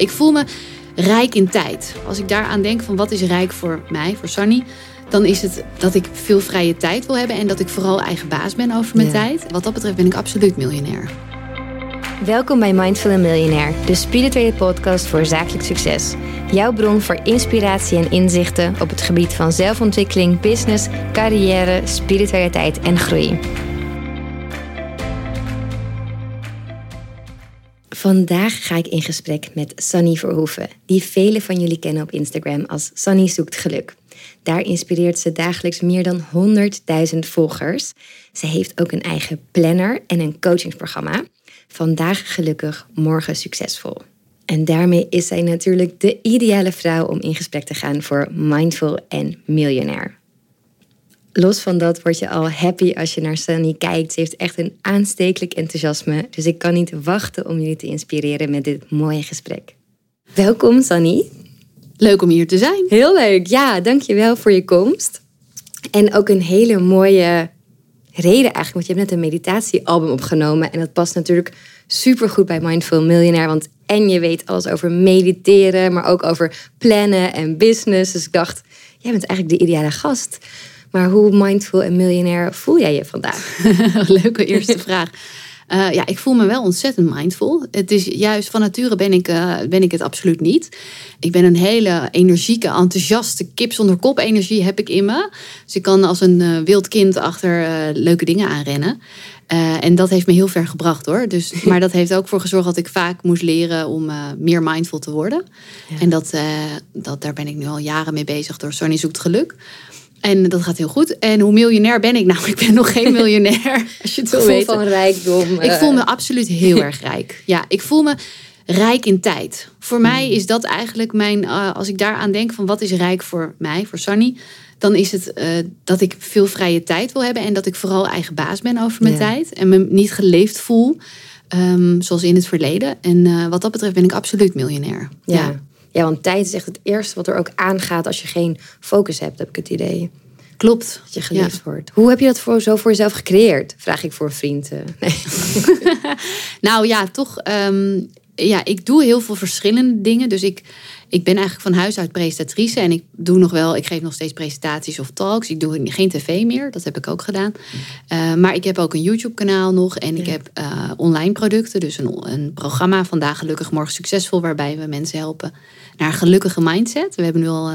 Ik voel me rijk in tijd. Als ik daaraan denk van wat is rijk voor mij, voor Sunny, dan is het dat ik veel vrije tijd wil hebben en dat ik vooral eigen baas ben over mijn Ja. tijd. Wat dat betreft ben ik absoluut miljonair. Welkom bij Mindful en Miljonair, de spirituele podcast voor zakelijk succes. Jouw bron voor inspiratie en inzichten op het gebied van zelfontwikkeling, business, carrière, spiritualiteit en groei. Vandaag ga ik in gesprek met Sunny Verhoeven, die velen van jullie kennen op Instagram als Sunny zoekt geluk. Daar inspireert ze dagelijks meer dan 100.000 volgers. Ze heeft ook een eigen planner en een coachingsprogramma. Vandaag gelukkig, morgen succesvol. En daarmee is zij natuurlijk de ideale vrouw om in gesprek te gaan voor Mindful en Miljonair. Los van dat word je al happy als je naar Sunny kijkt. Ze heeft echt een aanstekelijk enthousiasme. Dus ik kan niet wachten om jullie te inspireren met dit mooie gesprek. Welkom Sunny. Leuk om hier te zijn. Heel leuk. Ja, dankjewel voor je komst. En ook een hele mooie reden eigenlijk. Want je hebt net een meditatiealbum opgenomen. En dat past natuurlijk supergoed bij Mindful Millionaire. Want en je weet alles over mediteren, maar ook over plannen en business. Dus ik dacht, jij bent eigenlijk de ideale gast. Maar hoe mindful en miljonair voel jij je vandaag? Leuke eerste vraag. Eh, ja, ik voel me wel ontzettend mindful. Het is juist van nature ben ik, eh, ben ik het absoluut niet. Ik ben een hele energieke, enthousiaste kip zonder kop energie heb ik in me. Dus ik kan als een eh, wild kind achter leuke dingen aanrennen. En dat heeft me heel ver gebracht hoor. Dus, maar dat heeft ook voor gezorgd dat ik vaak moest leren om meer mindful te worden. En dat, dat, daar ben ik nu al jaren mee bezig door Sonny zoekt geluk. En dat gaat heel goed. En hoe miljonair ben ik? Nou, ik ben nog geen miljonair. Als je het wil weten. van rijkdom. Ik eh, voel me absoluut heel erg rijk. Ja, ik voel me rijk in tijd. Voor mij is dat eigenlijk mijn. eh, als ik daaraan denk van wat is rijk voor mij, voor Sunny. Dan is het eh, dat ik veel vrije tijd wil hebben. En dat ik vooral eigen baas ben over mijn Ja. tijd. En me niet geleefd voel. ehm, zoals in het verleden. En wat dat betreft ben ik absoluut miljonair. Ja. ja, want tijd is echt het eerste wat er ook aangaat als je geen focus hebt, heb ik het idee. klopt. Dat je geleefd wordt. Hoe heb je dat voor, zo voor jezelf gecreëerd? Vraag ik voor een vriend. Nee. Nou ja, toch. ehm, ja, ik doe heel veel verschillende dingen. Dus ik, ik ben eigenlijk van huis uit presentatrice. En ik doe nog wel, ik geef nog steeds presentaties of talks. Ik doe geen tv meer, dat heb ik ook gedaan. Eh, maar ik heb ook een YouTube-kanaal nog. En ik heb eh, online producten. Dus een, een programma, Vandaag Gelukkig, Morgen Succesvol. Waarbij we mensen helpen naar een gelukkige mindset. We hebben nu al eh,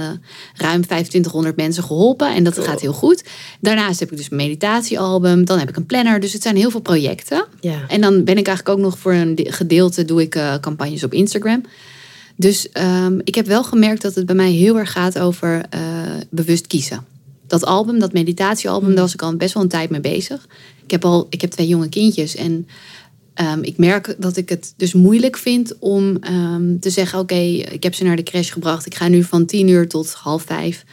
ruim 2500 mensen geholpen. En dat gaat heel goed. Daarnaast heb ik dus een meditatiealbum. Dan heb ik een planner. Dus het zijn heel veel projecten. Ja. En dan ben ik eigenlijk ook nog voor een de- gedeelte doe ik campagnes op Instagram. Dus ehm, ik heb wel gemerkt dat het bij mij heel erg gaat over eh, bewust kiezen. Dat album, dat meditatiealbum, daar was ik al best wel een tijd mee bezig. Ik heb al, ik heb twee jonge kindjes en ehm, ik merk dat ik het dus moeilijk vind om ehm, te zeggen: oké, ik heb ze naar de crash gebracht. Ik ga nu van tien uur tot half vijf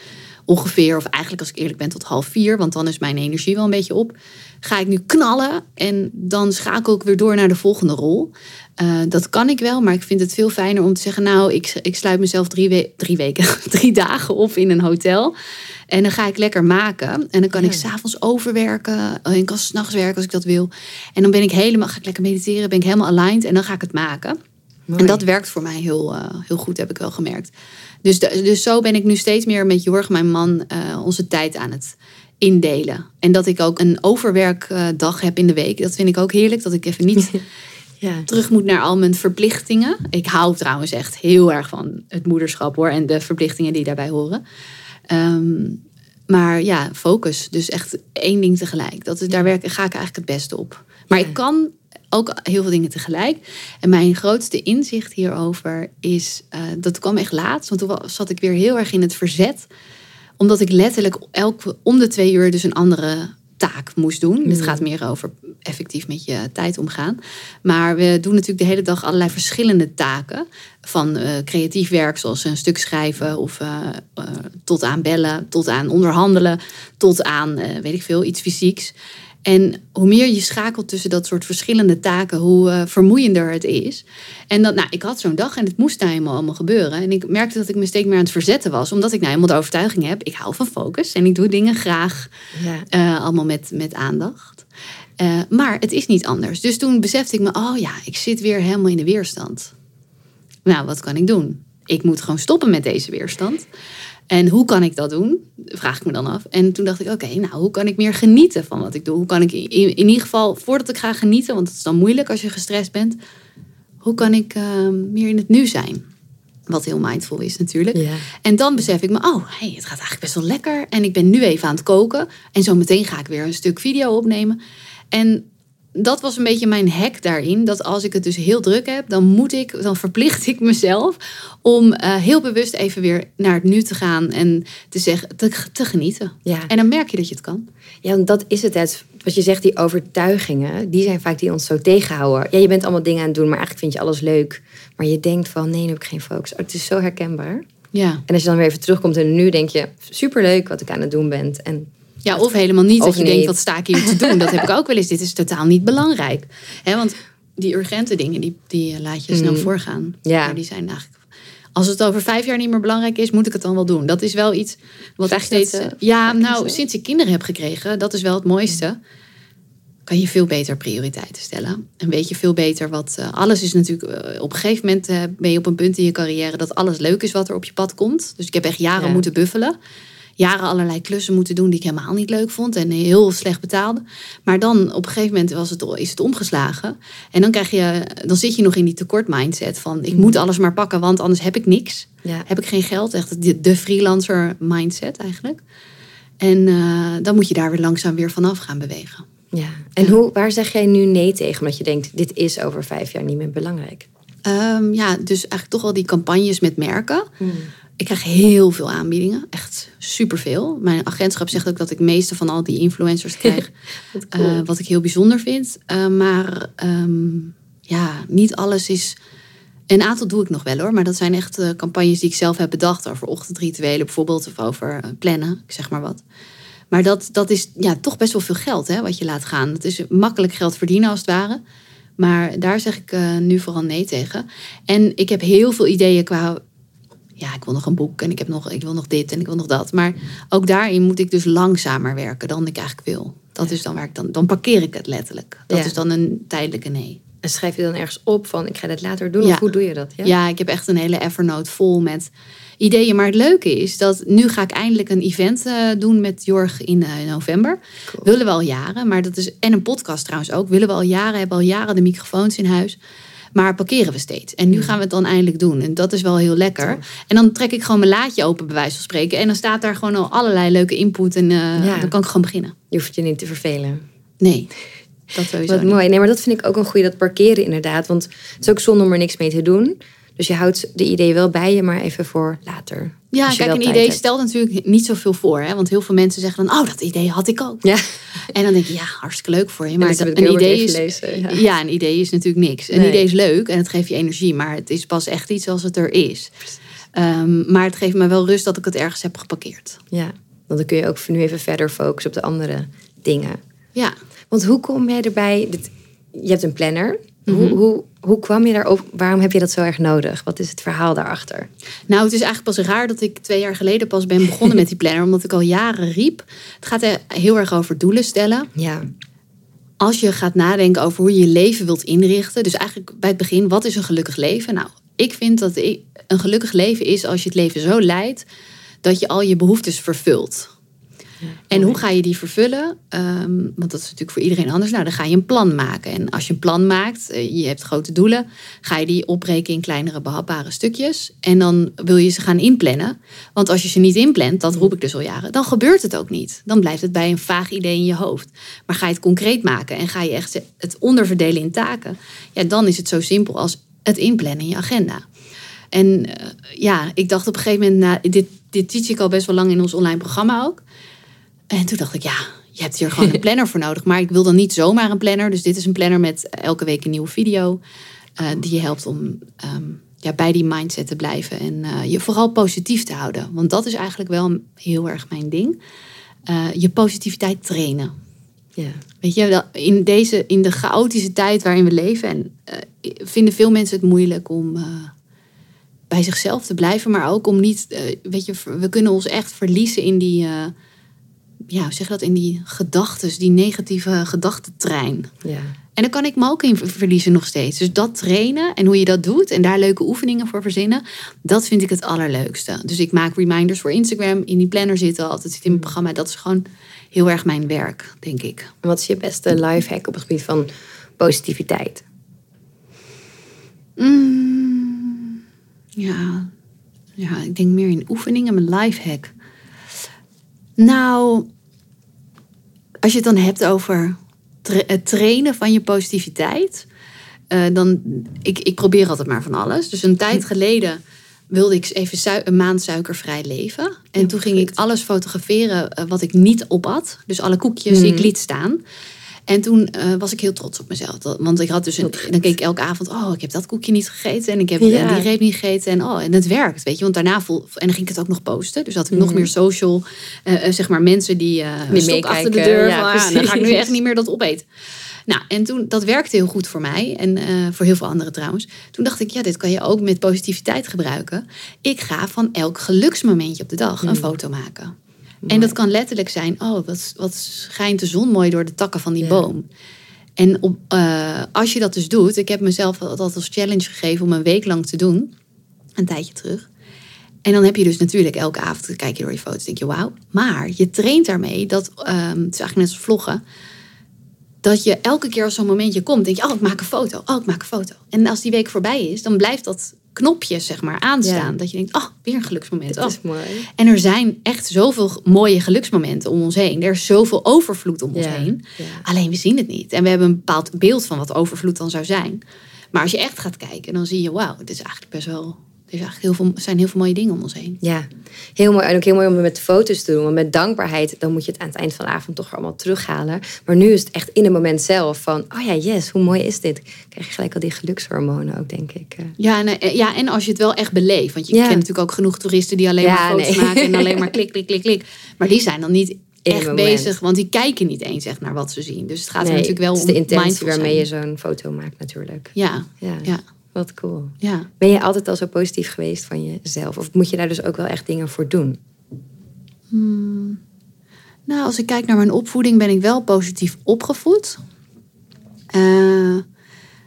ongeveer, of eigenlijk als ik eerlijk ben tot half vier, want dan is mijn energie wel een beetje op. Ga ik nu knallen en dan schakel ik weer door naar de volgende rol. Eh, dat kan ik wel, maar ik vind het veel fijner om te zeggen: Nou, ik, ik sluit mezelf drie, we- drie weken, drie dagen op in een hotel. En dan ga ik lekker maken. En dan kan ik Ja. s'avonds overwerken. En ik kan s'nachts werken als ik dat wil. En dan ben ik helemaal, ga ik lekker mediteren, ben ik helemaal aligned en dan ga ik het maken. Mooi. En dat werkt voor mij heel, eh, heel goed, heb ik wel gemerkt. Dus, de- dus zo ben ik nu steeds meer met Jorg, mijn man, eh, onze tijd aan het indelen. En dat ik ook een overwerkdag heb in de week. Dat vind ik ook heerlijk. Dat ik even niet Ja. terug moet naar al mijn verplichtingen. Ik hou trouwens echt heel erg van het moederschap hoor. En de verplichtingen die daarbij horen. Ehm, maar ja, focus. Dus echt één ding tegelijk. Dat is, daar werk, ga ik eigenlijk het beste op. Maar Ja. ik kan ook heel veel dingen tegelijk. En mijn grootste inzicht hierover is... eh, dat kwam echt laatst. Want toen zat ik weer heel erg in het verzet. Omdat ik letterlijk elke, om de twee uur dus een andere taak moest doen. Dit gaat meer over effectief met je tijd omgaan. Maar we doen natuurlijk de hele dag allerlei verschillende taken. Van eh, creatief werk, zoals een stuk schrijven, of eh, tot aan bellen, tot aan onderhandelen, tot aan, weet ik veel, iets fysieks. En hoe meer je schakelt tussen dat soort verschillende taken, hoe eh, vermoeiender het is. En dat, nou, ik had zo'n dag en het moest nou helemaal allemaal gebeuren. En ik merkte dat ik me steeds meer aan het verzetten was, omdat ik nou helemaal de overtuiging heb: ik hou van focus en ik doe dingen graag Ja. eh, allemaal met, met aandacht. Eh, maar het is niet anders. Dus toen besefte ik me, oh ja, ik zit weer helemaal in de weerstand. Nou, wat kan ik doen? Ik moet gewoon stoppen met deze weerstand. En hoe kan ik dat doen? Vraag ik me dan af. En toen dacht ik, oké, nou, hoe kan ik meer genieten van wat ik doe? Hoe kan ik in, in ieder geval, voordat ik ga genieten, want het is dan moeilijk als je gestrest bent, hoe kan ik uh, meer in het nu zijn? Wat heel mindful is natuurlijk. Ja. En dan besef ik me, oh, hey, het gaat eigenlijk best wel lekker. En ik ben nu even aan het koken. En zo meteen ga ik weer een stuk video opnemen. En dat was een beetje mijn hack daarin. Dat als ik het dus heel druk heb, dan moet ik, dan verplicht ik mezelf om uh, heel bewust even weer naar het nu te gaan en te zeggen, te, te genieten. Ja. En dan merk je dat je het kan. Ja, want dat is het. het. Wat je zegt, die overtuigingen, die zijn vaak die ons zo tegenhouden. Ja, je bent allemaal dingen aan het doen, maar eigenlijk vind je alles leuk. Maar je denkt van, nee, nu heb ik geen focus. Oh, het is zo herkenbaar. Ja. En als je dan weer even terugkomt en nu denk je, superleuk wat ik aan het doen ben. En ja, of helemaal niet. Of dat je niet. denkt, wat sta ik hier te doen? Dat heb ik ook wel eens. Dit is totaal niet belangrijk. Hè, want die urgente dingen, die, die laat je snel Mhm. voorgaan. Ja. Maar die zijn eigenlijk... Als het over vijf jaar niet meer belangrijk is, moet ik het dan wel doen. Dat is wel iets wat ik steeds... eh, ja, vaak nou, sinds ik kinderen heb gekregen, dat is wel het mooiste. Kan je veel beter prioriteiten stellen. En weet je veel beter wat... eh, alles is natuurlijk... eh, op een gegeven moment eh, ben je op een punt in je carrière... dat alles leuk is wat er op je pad komt. Dus ik heb echt jaren Ja. moeten buffelen jaren allerlei klussen moeten doen die ik helemaal niet leuk vond en heel slecht betaalde. Maar dan op een gegeven moment was het, is het omgeslagen. En dan, krijg je, dan zit je nog in die tekort mindset van ik moet alles maar pakken, want anders heb ik niks. ja, Heb ik geen geld. Echt de, de freelancer mindset eigenlijk. En eh, dan moet je daar weer langzaam weer vanaf gaan bewegen. ja. En hoe, waar zeg jij nu nee tegen? Omdat je denkt, dit is over vijf jaar niet meer belangrijk. Ehm, ja, dus eigenlijk toch wel die campagnes met merken. Ik krijg heel veel aanbiedingen, echt superveel. Mijn agentschap zegt ook dat ik meeste van al die influencers krijg. Cool. Eh, wat ik heel bijzonder vind. Eh, maar ehm, ja, niet alles is. Een aantal doe ik nog wel hoor, maar dat zijn echt eh, campagnes die ik zelf heb bedacht. Over ochtendrituelen bijvoorbeeld, of over plannen, ik zeg maar wat. Maar dat, dat is ja, toch best wel veel geld hè, wat je laat gaan. Het is makkelijk geld verdienen als het ware. Maar daar zeg ik nu vooral nee tegen. En ik heb heel veel ideeën qua. Ja, ik wil nog een boek en ik, heb nog, ik wil nog dit en ik wil nog dat. Maar ook daarin moet ik dus langzamer werken dan ik eigenlijk wil. Dat is dan waar ik dan. Dan parkeer ik het letterlijk. Dat Ja. is dan een tijdelijke nee. En schrijf je dan ergens op van, ik ga dit later doen? Ja. Of hoe doe je dat? Ja? ik heb echt een hele Evernote vol met ideeën. Maar het leuke is dat nu ga ik eindelijk een event eh, doen met Jorg in eh, november. Cool. Willen we al jaren, maar dat is. En een podcast trouwens ook. Willen we al jaren, hebben al jaren de microfoons in huis. Maar parkeren we steeds. En nu gaan we het dan eindelijk doen. En dat is wel heel lekker. En dan trek ik gewoon mijn laadje open, bij wijze van spreken. En dan staat daar gewoon al allerlei leuke input. En eh, Ja. dan kan ik gewoon beginnen. Je hoeft je niet te vervelen. Nee, dat sowieso Wat niet. mooi. Nee, maar dat vind ik ook een goede, dat parkeren inderdaad. Want het is ook zonde om er niks mee te doen. Dus je houdt de ideeën wel bij je, maar even voor later. Ja, kijk, een idee hebt. stelt natuurlijk niet zoveel voor. Hè? Want heel veel mensen zeggen dan, oh, dat idee had ik ook. Ja, En dan denk je, ja, hartstikke leuk voor je. Maar dat- een idee is, gelezen, ja. ja. een idee is natuurlijk niks. Een Nee. idee is leuk en het geeft je energie. Maar het is pas echt iets als het er is. Ehm, maar het geeft me wel rust dat ik het ergens heb geparkeerd. ja. Want dan kun je ook nu even verder focussen op de andere dingen. Ja, Want hoe kom jij erbij? Dit, je hebt een planner. Mhm. hoe, hoe, hoe kwam je daarop? Waarom heb je dat zo erg nodig? Wat is het verhaal daarachter? nou, het is eigenlijk pas raar dat ik twee jaar geleden pas ben begonnen met die planner. Omdat ik al jaren riep. Het gaat heel erg over doelen stellen. Ja, als je gaat nadenken over hoe je je leven wilt inrichten. Dus eigenlijk bij het begin, wat is een gelukkig leven? Nou, ik vind dat een gelukkig leven is als je het leven zo leidt dat je al je behoeftes vervult. En hoe ga je die vervullen? Ehm, want dat is natuurlijk voor iedereen anders. Nou, dan ga je een plan maken. En als je een plan maakt, eh, je hebt grote doelen, ga je die opbreken in kleinere behapbare stukjes. En dan wil je ze gaan inplannen. Want als je ze niet inplant, dat roep ik dus al jaren, dan gebeurt het ook niet. Dan blijft het bij een vaag idee in je hoofd. Maar ga je het concreet maken en ga je echt het onderverdelen in taken, ja, dan is het zo simpel als het inplannen in je agenda. En eh, ja, ik dacht op een gegeven moment, nou, dit, dit teach ik al best wel lang in ons online programma ook. En toen dacht ik, ja, je hebt hier gewoon een planner voor nodig. Maar ik wil dan niet zomaar een planner. Dus dit is een planner met elke week een nieuwe video. eh, die je helpt om ehm, ja, bij die mindset te blijven. En eh, je vooral positief te houden. Want dat is eigenlijk wel heel erg mijn ding. Eh, je positiviteit trainen. ja. Weet je, in, deze, in de chaotische tijd waarin we leven... En, eh, vinden veel mensen het moeilijk om eh, bij zichzelf te blijven. Maar ook om niet... eh, weet je, we kunnen ons echt verliezen in die... ja, hoe zeg je dat? In die gedachten, die negatieve gedachtentrein. ja. En dan kan ik me ook in verliezen nog steeds. Dus dat trainen en hoe je dat doet en daar leuke oefeningen voor verzinnen, dat vind ik het allerleukste. Dus ik maak reminders voor Instagram, in die planner zitten, altijd zit in mijn programma. Dat is gewoon heel erg mijn werk, denk ik. Wat is je beste lifehack op het gebied van positiviteit? Mm, ja. ja, ik denk meer in oefeningen, mijn lifehack. Nou, als je het dan hebt over het trainen van je positiviteit, uh, dan ik, ik probeer altijd maar van alles. Dus een tijd geleden wilde ik even een maand suikervrij leven. En toen ging ik alles fotograferen uh, wat ik niet op had. Dus alle koekjes die ik mhm. liet staan. En toen uh, was ik heel trots op mezelf. Want ik had dus een, dan keek ik elke avond, oh, ik heb dat koekje niet gegeten en ik heb ja. die reep niet gegeten en oh, en het werkt, weet je. Want daarna voel en dan ging ik het ook nog posten. Dus had ik nog mhm. meer social, uh, zeg maar mensen die, uh, die achter de deur. Ja, van, ah, dan ga ik nu echt niet meer dat opeten. Nou, en toen, dat werkte heel goed voor mij en uh, voor heel veel anderen trouwens. Toen dacht ik, ja, dit kan je ook met positiviteit gebruiken. Ik ga van elk geluksmomentje op de dag een mhm. foto maken. En dat kan letterlijk zijn, oh, wat, wat schijnt de zon mooi door de takken van die boom. En op, uh, als je dat dus doet, ik heb mezelf dat als challenge gegeven om een week lang te doen, een tijdje terug. En dan heb je dus natuurlijk elke avond, kijk je door je foto's, denk je wauw. Maar je traint daarmee dat, um, het is eigenlijk net als vloggen, dat je elke keer als zo'n momentje komt, denk je, oh, ik maak een foto, oh, ik maak een foto. En als die week voorbij is, dan blijft dat knopjes zeg maar aanstaan. Dat je denkt, oh, weer een geluksmoment. Dat is oh. mooi. En er zijn echt zoveel mooie geluksmomenten om ons heen. Er is zoveel overvloed om ons heen. Alleen we zien het niet. En we hebben een bepaald beeld van wat overvloed dan zou zijn. Maar als je echt gaat kijken, dan zie je, wauw, het is eigenlijk best wel er heel veel, zijn heel veel mooie dingen om ons heen. Ja, heel mooi. En ook heel mooi om het met foto's te doen. Want met dankbaarheid, dan moet je het aan het eind van de avond toch allemaal terughalen. Maar nu is het echt in het moment zelf van, oh ja, yes, hoe mooi is dit? krijg je gelijk al die gelukshormonen ook, denk ik. Eh. Ja, en, eh, ja, en als je het wel echt beleeft. Want je kent natuurlijk ook genoeg toeristen die alleen maar foto's maken en alleen maar klik, klik, klik, klik. Maar die zijn dan niet echt bezig, want die kijken niet eens echt naar wat ze zien. Dus het gaat er natuurlijk wel om. De intentie waarmee je zo'n foto maakt, natuurlijk. Ja, ja. ja. Wat cool. Ja. Ben je altijd al zo positief geweest van jezelf? Of moet je daar dus ook wel echt dingen voor doen? Hmm. Nou, als ik kijk naar mijn opvoeding, ben ik wel positief opgevoed. Uh,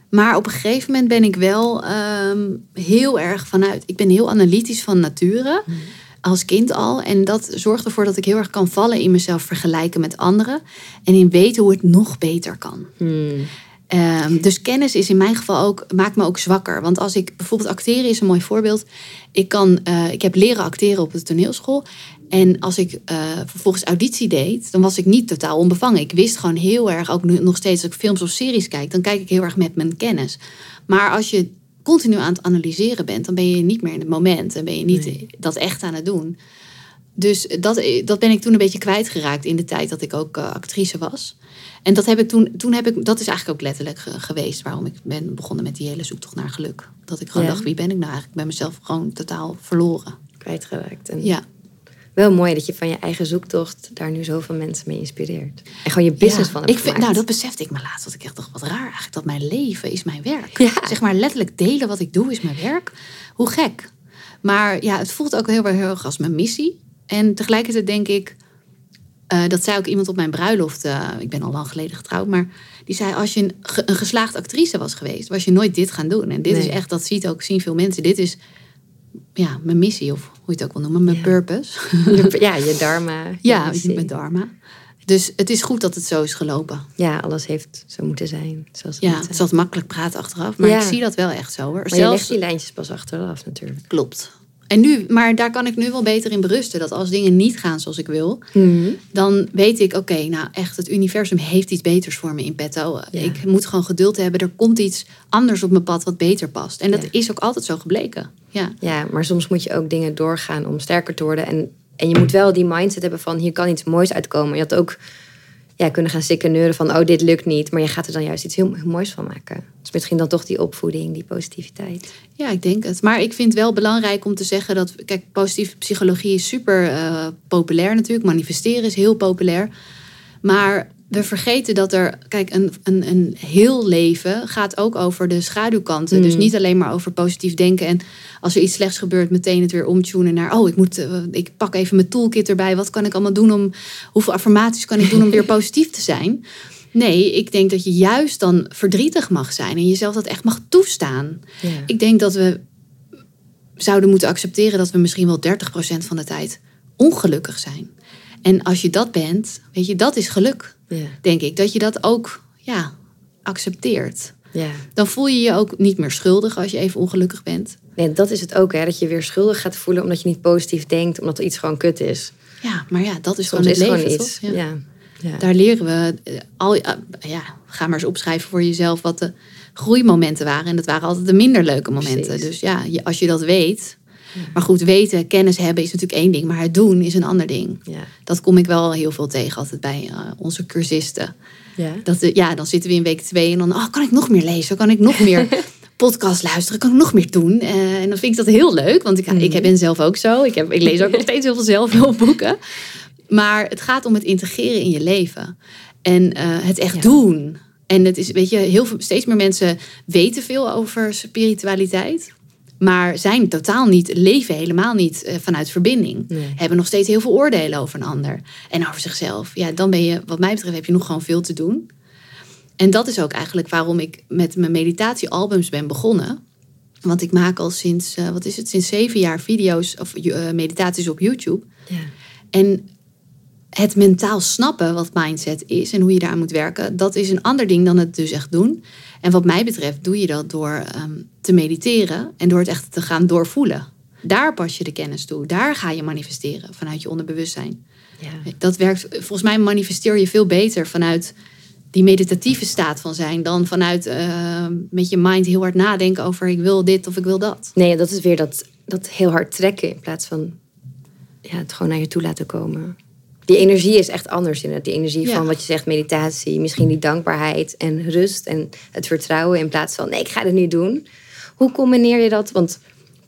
maar op een gegeven moment ben ik wel ehm, heel erg vanuit. Ik ben heel analytisch van nature. Hmm. Als kind al. En dat zorgt ervoor dat ik heel erg kan vallen in mezelf vergelijken met anderen. En in weten hoe het nog beter kan. Hmm. Ehm, dus kennis is in mijn geval ook, maakt me ook zwakker. Want als ik bijvoorbeeld acteren is een mooi voorbeeld. Ik, kan, uh, ik heb leren acteren op de toneelschool. En als ik uh, vervolgens auditie deed, dan was ik niet totaal onbevangen. Ik wist gewoon heel erg, ook nu, nog steeds als ik films of series kijk, dan kijk ik heel erg met mijn kennis. Maar als je continu aan het analyseren bent, dan ben je niet meer in het moment. En ben je niet dat echt aan het doen. Dus dat, dat ben ik toen een beetje kwijtgeraakt in de tijd dat ik ook uh, actrice was. En dat heb ik toen, toen heb ik, dat is eigenlijk ook letterlijk geweest waarom ik ben begonnen met die hele zoektocht naar geluk. Dat ik gewoon dacht, wie ben ik nou eigenlijk? Ik ben mezelf gewoon totaal verloren. Kwijtgeraakt. En ja. Wel mooi dat je van je eigen zoektocht daar nu zoveel mensen mee inspireert. En gewoon je business van hebt ik vind, Nou, dat besefte ik me laatst. Dat ik echt dacht, wat raar eigenlijk. Dat mijn leven is mijn werk. Zeg maar letterlijk delen wat ik doe is mijn werk. Hoe gek. Maar ja, het voelt ook heel, heel erg als mijn missie. En tegelijkertijd denk ik, uh, dat zei ook iemand op mijn bruiloft. Uh, ik ben al lang geleden getrouwd. Maar die zei: Als je een, een geslaagd actrice was geweest, was je nooit dit gaan doen. En dit is echt, dat ziet ook, zien veel mensen. Dit is ja, mijn missie, of hoe je het ook wil noemen, mijn purpose. ja, je dharma. ja, mijn dharma. Dus het is goed dat het zo is gelopen. Ja, alles heeft zo moeten zijn. Zoals het ja, het is altijd makkelijk praten achteraf. Maar ik zie dat wel echt zo hoor. Maar Zelfs... je legt die lijntjes pas achteraf natuurlijk. Klopt. En nu, maar daar kan ik nu wel beter in berusten. Dat als dingen niet gaan zoals ik wil, mhm. dan weet ik, oké, nou echt, het universum heeft iets beters voor me in petto. Ik moet gewoon geduld hebben. Er komt iets anders op mijn pad wat beter past. En dat is ook altijd zo gebleken. Ja. ja, maar soms moet je ook dingen doorgaan om sterker te worden. En, en je moet wel die mindset hebben van hier kan iets moois uitkomen. Je had ook ja, kunnen gaan sikkeneuren van oh, dit lukt niet. Maar je gaat er dan juist iets heel, moois van maken. Dus misschien dan toch die opvoeding, die positiviteit. Ja, ik denk het. Maar ik vind wel belangrijk om te zeggen dat... Kijk, positieve psychologie is super uh, populair natuurlijk. Manifesteren is heel populair. Maar we vergeten dat er, kijk, een, een, een heel leven gaat ook over de schaduwkanten. Dus hmm. niet alleen maar over positief denken en als er iets slechts gebeurt, meteen het weer omtunen naar, oh, ik moet, eh, ik pak even mijn toolkit erbij. Wat kan ik allemaal doen om, hoeveel affirmaties kan ik doen om weer positief te zijn? Nee, ik denk dat je juist dan verdrietig mag zijn en jezelf dat echt mag toestaan. Ik denk dat we zouden moeten accepteren dat we misschien wel 30% van de tijd ongelukkig zijn. En als je dat bent, weet je, dat is geluk, Ja. denk ik. Dat je dat ook ja, accepteert. ja. Dan voel je je ook niet meer schuldig als je even ongelukkig bent. Nee, dat is het ook, hè? dat je weer schuldig gaat voelen omdat je niet positief denkt, omdat er iets gewoon kut is. Ja, maar ja, dat is Soms gewoon het leven, gewoon iets. toch? Ja. Ja. Ja. Daar leren we eh, al. eh, Ja, ga maar eens opschrijven voor jezelf wat de groeimomenten waren. En dat waren altijd de minder leuke momenten. Precies. Dus ja, als je dat weet. Maar goed, weten, kennis hebben is natuurlijk één ding. Maar het doen is een ander ding. Ja. Dat kom ik wel heel veel tegen altijd bij eh, onze cursisten. Ja. Dat, eh, ja, dan zitten we in week twee en dan oh, kan ik nog meer lezen, kan ik nog meer podcast luisteren, kan ik nog meer doen. Eh, en dan vind ik dat heel leuk, want ik, ik ben zelf ook zo. Ik, heb, ik lees ook nog steeds heel veel zelfhulpboeken. Maar het gaat om het integreren in je leven en het echt Ja. doen. En het is, weet je, heel veel, steeds meer mensen weten veel over spiritualiteit. Maar zijn totaal niet, leven helemaal niet eh, vanuit verbinding. Nee. Hebben nog steeds heel veel oordelen over een ander. En over zichzelf. Ja, dan ben je, wat mij betreft, heb je nog gewoon veel te doen. En dat is ook eigenlijk waarom ik met mijn meditatiealbums ben begonnen. Want ik maak al sinds, eh, wat is het, sinds zeven jaar video's of eh, meditaties op YouTube. Ja. En het mentaal snappen wat mindset is en hoe je daaraan moet werken, dat is een ander ding dan het dus echt doen. En wat mij betreft doe je dat door ehm, te mediteren en door het echt te gaan doorvoelen. Daar pas je de kennis toe. Daar ga je manifesteren vanuit je onderbewustzijn. Ja. Dat werkt, volgens mij manifesteer je veel beter vanuit die meditatieve staat van zijn dan vanuit eh, met je mind heel hard nadenken over ik wil dit of ik wil dat. Nee, dat is weer dat, dat heel hard trekken in plaats van ja, het gewoon naar je toe laten komen. Die energie is echt anders inderdaad. Die energie Ja. van wat je zegt, meditatie, misschien die dankbaarheid en rust en het vertrouwen in plaats van nee, ik ga het nu doen. Hoe combineer je dat? Want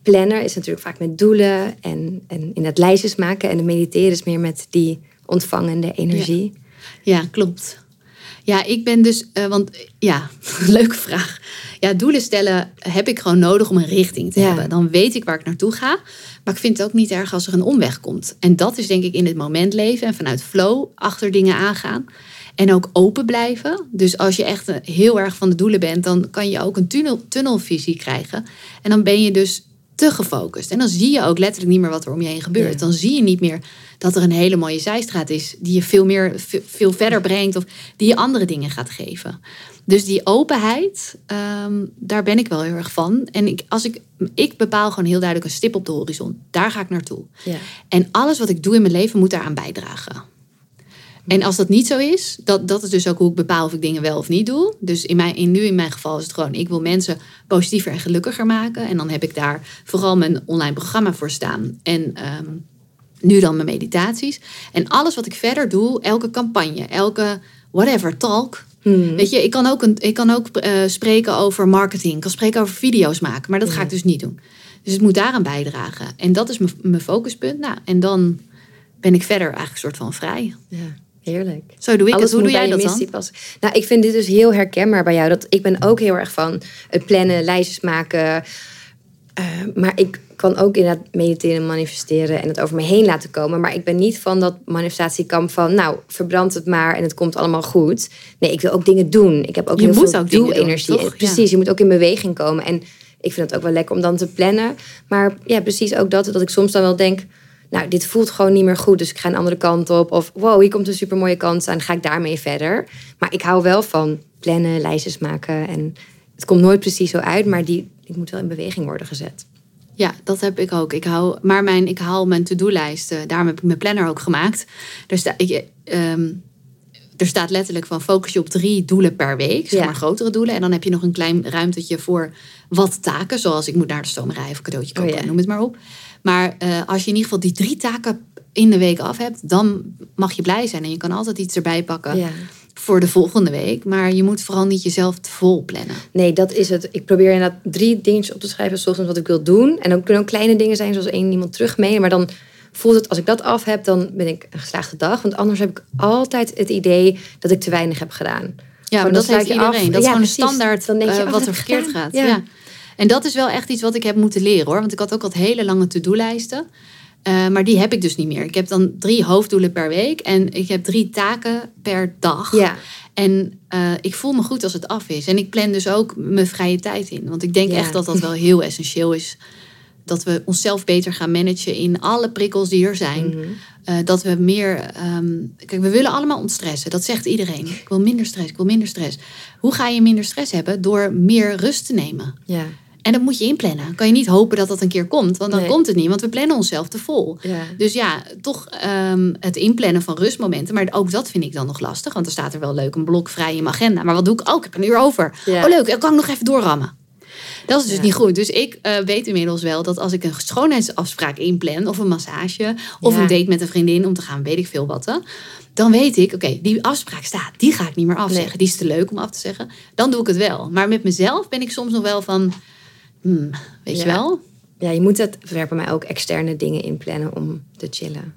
plannen is natuurlijk vaak met doelen en, en in het lijstjes maken en het mediteren is meer met die ontvangende energie. Ja, klopt. Ja, ik ben dus, eh, want ja, leuke vraag. Ja, doelen stellen heb ik gewoon nodig om een richting te Ja. hebben. Dan weet ik waar ik naartoe ga. Maar ik vind het ook niet erg als er een omweg komt. En dat is denk ik in het moment leven en vanuit flow achter dingen aangaan. En ook open blijven. Dus als je echt eh, heel erg van de doelen bent, dan kan je ook een tunnel, tunnelvisie krijgen. En dan ben je dus te gefocust. En dan zie je ook letterlijk niet meer wat er om je heen gebeurt. Ja. Dan zie je niet meer dat er een hele mooie zijstraat is die je veel meer ve- veel verder brengt of die je andere dingen gaat geven. Dus die openheid, ehm, daar ben ik wel heel erg van. En ik, als ik, ik bepaal gewoon heel duidelijk een stip op de horizon. Daar ga ik naartoe. Ja. En alles wat ik doe in mijn leven moet daaraan bijdragen. En als dat niet zo is, dat, dat is dus ook hoe ik bepaal of ik dingen wel of niet doe. Dus in mijn, in, nu in mijn geval is het gewoon, ik wil mensen positiever en gelukkiger maken. En dan heb ik daar vooral mijn online programma voor staan. En ehm, nu dan mijn meditaties. En alles wat ik verder doe, elke campagne, elke whatever, talk. Weet je, ik kan ook, een, ik kan ook eh, spreken over marketing. Ik kan spreken over video's maken. Maar dat ga ik dus niet doen. Dus het moet daaraan bijdragen. En dat is mijn- mijn focuspunt. Nou, en dan ben ik verder eigenlijk een soort van vrij. Ja, heerlijk. Zo doe ik Alles het. Hoe doe jij dat dan? passen. Nou, ik vind dit dus heel herkenbaar bij jou. Dat, ik ben ook heel erg van het plannen, lijstjes maken. Eh, maar ik kan ook inderdaad mediteren, manifesteren en het over me heen laten komen. Maar ik ben niet van dat manifestatiekamp van, nou, verbrand het maar en het komt allemaal goed. Nee, ik wil ook dingen doen. Ik heb ook Je heel moet veel ook doen, doelenergie. Ja. Precies, je moet ook in beweging komen. En ik vind het ook wel lekker om dan te plannen. Maar ja, precies ook dat, dat ik soms dan wel denk... Nou, dit voelt gewoon niet meer goed, dus ik ga een andere kant op. Of wow, hier komt een supermooie kans aan, ga ik daarmee verder. Maar ik hou wel van plannen, lijstjes maken. En het komt nooit precies zo uit, maar die, die moet wel in beweging worden gezet. Ja, dat heb ik ook. Ik hou, maar mijn, ik haal mijn to-do-lijst. eh, daarom heb ik mijn planner ook gemaakt. Er, ik, ehm, er staat letterlijk van focus je op drie doelen per week. Zeg Ja. maar grotere doelen. En dan heb je nog een klein ruimtetje voor wat taken. Zoals ik moet naar de stomerij of cadeautje kopen. Oh ja. Noem het maar op. Maar eh, als je in ieder geval die drie taken in de week af hebt. Dan mag je blij zijn. En je kan altijd iets erbij pakken Ja. voor de volgende week. Maar je moet vooral niet jezelf te vol plannen. Nee, dat is het. Ik probeer inderdaad drie dingetjes op te schrijven, zoals wat ik wil doen. En dan kunnen ook kleine dingen zijn, zoals één iemand terugmailen. Maar dan voelt het, als ik dat af heb, dan ben ik een geslaagde dag. Want anders heb ik altijd het idee dat ik te weinig heb gedaan. Ja, maar dat heeft je af. iedereen. Dat Ja, is gewoon precies. een standaard Dan denk je, eh, oh, wat er verkeerd gaat. Ja. Ja. En dat is wel echt iets wat ik heb moeten leren hoor. Want ik had ook altijd hele lange to-do-lijsten. Eh, maar die heb ik dus niet meer. Ik heb dan drie hoofddoelen per week. En ik heb drie taken per dag. Ja. En eh, ik voel me goed als het af is. En ik plan dus ook mijn vrije tijd in. Want ik denk Ja. echt dat dat wel heel essentieel is. Dat we onszelf beter gaan managen in alle prikkels die er zijn. Mhm. Eh, dat we meer. ehm, kijk, we willen allemaal ontstressen. Dat zegt iedereen. Ik wil minder stress, ik wil minder stress. Hoe ga je minder stress hebben? Door meer rust te nemen. Ja. En dat moet je inplannen. Kan je niet hopen dat dat een keer komt, want dan Nee. komt het niet, want we plannen onszelf te vol. Ja. Dus ja, toch ehm, het inplannen van rustmomenten. Maar ook dat vind ik dan nog lastig. Want er staat er wel leuk een blok vrij in mijn agenda. Maar wat doe ik? Oh, ik heb een uur over. Ja. Oh, leuk. Dan kan ik nog even doorrammen. Dat is dus Ja. niet goed. Dus ik eh, weet inmiddels wel dat als ik een schoonheidsafspraak inplan... of een massage, of Ja. een date met een vriendin om te gaan, weet ik veel wat... hè, dan weet ik, oké, die afspraak staat. Die ga ik niet meer afzeggen. Nee. Die is te leuk om af te zeggen. Dan doe ik het wel. Maar met mezelf ben ik soms nog wel van... hmm, weet je wel? ja, je moet het werkt bij mij ook externe dingen inplannen om te chillen.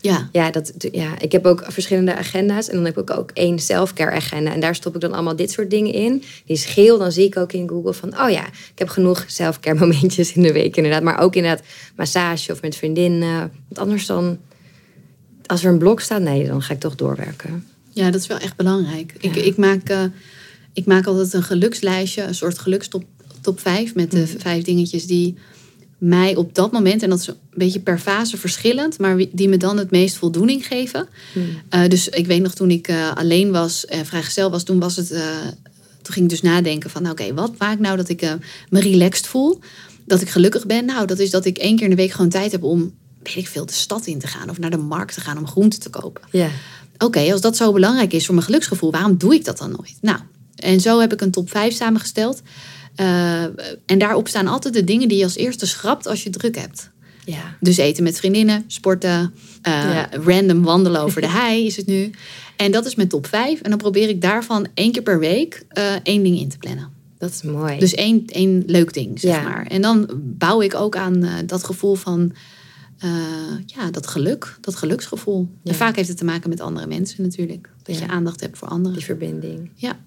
Ja. Ja, dat, ja, ik heb ook verschillende agenda's. En dan heb ik ook één selfcare agenda. En daar stop ik dan allemaal dit soort dingen in. Die is geel. Dan zie ik ook in Google van... oh ja, ik heb genoeg selfcare momentjes in de week inderdaad. Maar ook inderdaad massage of met vriendinnen. Want anders dan... Als er een blok staat, nee, dan ga ik toch doorwerken. Ja, dat is wel echt belangrijk. Ik, Ja. ik, maak, eh, ik maak altijd een gelukslijstje, een soort gelukstop top 5 met de Mhm. vijf dingetjes die mij op dat moment, en dat is een beetje per fase verschillend, maar die me dan het meest voldoening geven. Eh, dus ik weet nog toen ik eh, alleen was, en vrijgezel was, toen was het. eh, toen ging ik dus nadenken van, oké, wat maakt nou dat ik eh, me relaxed voel? Dat ik gelukkig ben? Nou, dat is dat ik één keer in de week gewoon tijd heb om, weet ik veel, de stad in te gaan of naar de markt te gaan om groenten te kopen. Ja, Oké, als dat zo belangrijk is voor mijn geluksgevoel, waarom doe ik dat dan nooit? Nou, en zo heb ik een top 5 samengesteld. Eh, en daarop staan altijd de dingen die je als eerste schrapt als je druk hebt. ja. Dus eten met vriendinnen, sporten, eh, Ja. random wandelen over de hei is het nu. En dat is mijn top 5. En dan probeer ik daarvan één keer per week eh, één ding in te plannen. Dat is mooi. Dus één, één leuk ding, zeg Ja. maar. En dan bouw ik ook aan dat gevoel van... ja, dat geluk, dat geluksgevoel. En vaak heeft het te maken met andere mensen natuurlijk. Dat je aandacht hebt voor anderen. Die verbinding. Ja.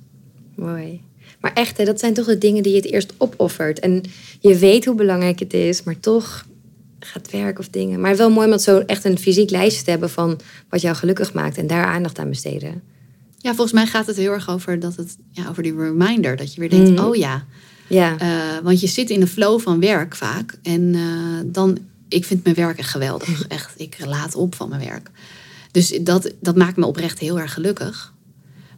Mooi. Maar echt, hè, dat zijn toch de dingen die je het eerst opoffert. En je weet hoe belangrijk het is, maar toch gaat werk of dingen. Maar wel mooi om zo echt een fysiek lijstje te hebben van wat jou gelukkig maakt en daar aandacht aan besteden. ja, volgens mij gaat het heel erg over, dat het, ja, over die reminder. Dat je weer denkt, Mhm. oh ja. Ja, Eh, want je zit in de flow van werk vaak. En eh, dan, ik vind mijn werk echt geweldig. Echt, ik laat op van mijn werk. Dus dat, dat maakt me oprecht heel erg gelukkig.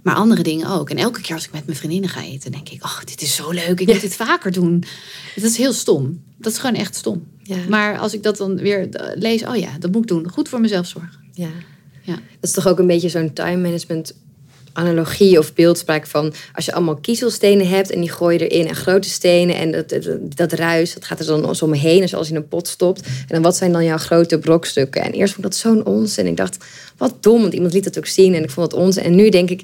Maar andere dingen ook. En elke keer als ik met mijn vriendinnen ga eten, denk ik, oh, dit is zo leuk. Ik Ja. moet dit vaker doen. Dat is heel stom. Dat is gewoon echt stom. ja, Maar als ik dat dan weer eh, lees, oh ja, dat moet ik doen. Goed voor mezelf zorgen. ja. Ja. Dat is toch ook een beetje zo'n time management analogie of beeldspraak van als je allemaal kiezelstenen hebt en die gooi je erin en grote stenen en dat, dat, dat ruis, dat gaat er dan omheen als je alles in een pot stopt. En dan wat zijn dan jouw grote brokstukken? En eerst vond ik dat zo'n ons en ik dacht, wat dom, want iemand liet dat ook zien en ik vond het ons. En nu denk ik,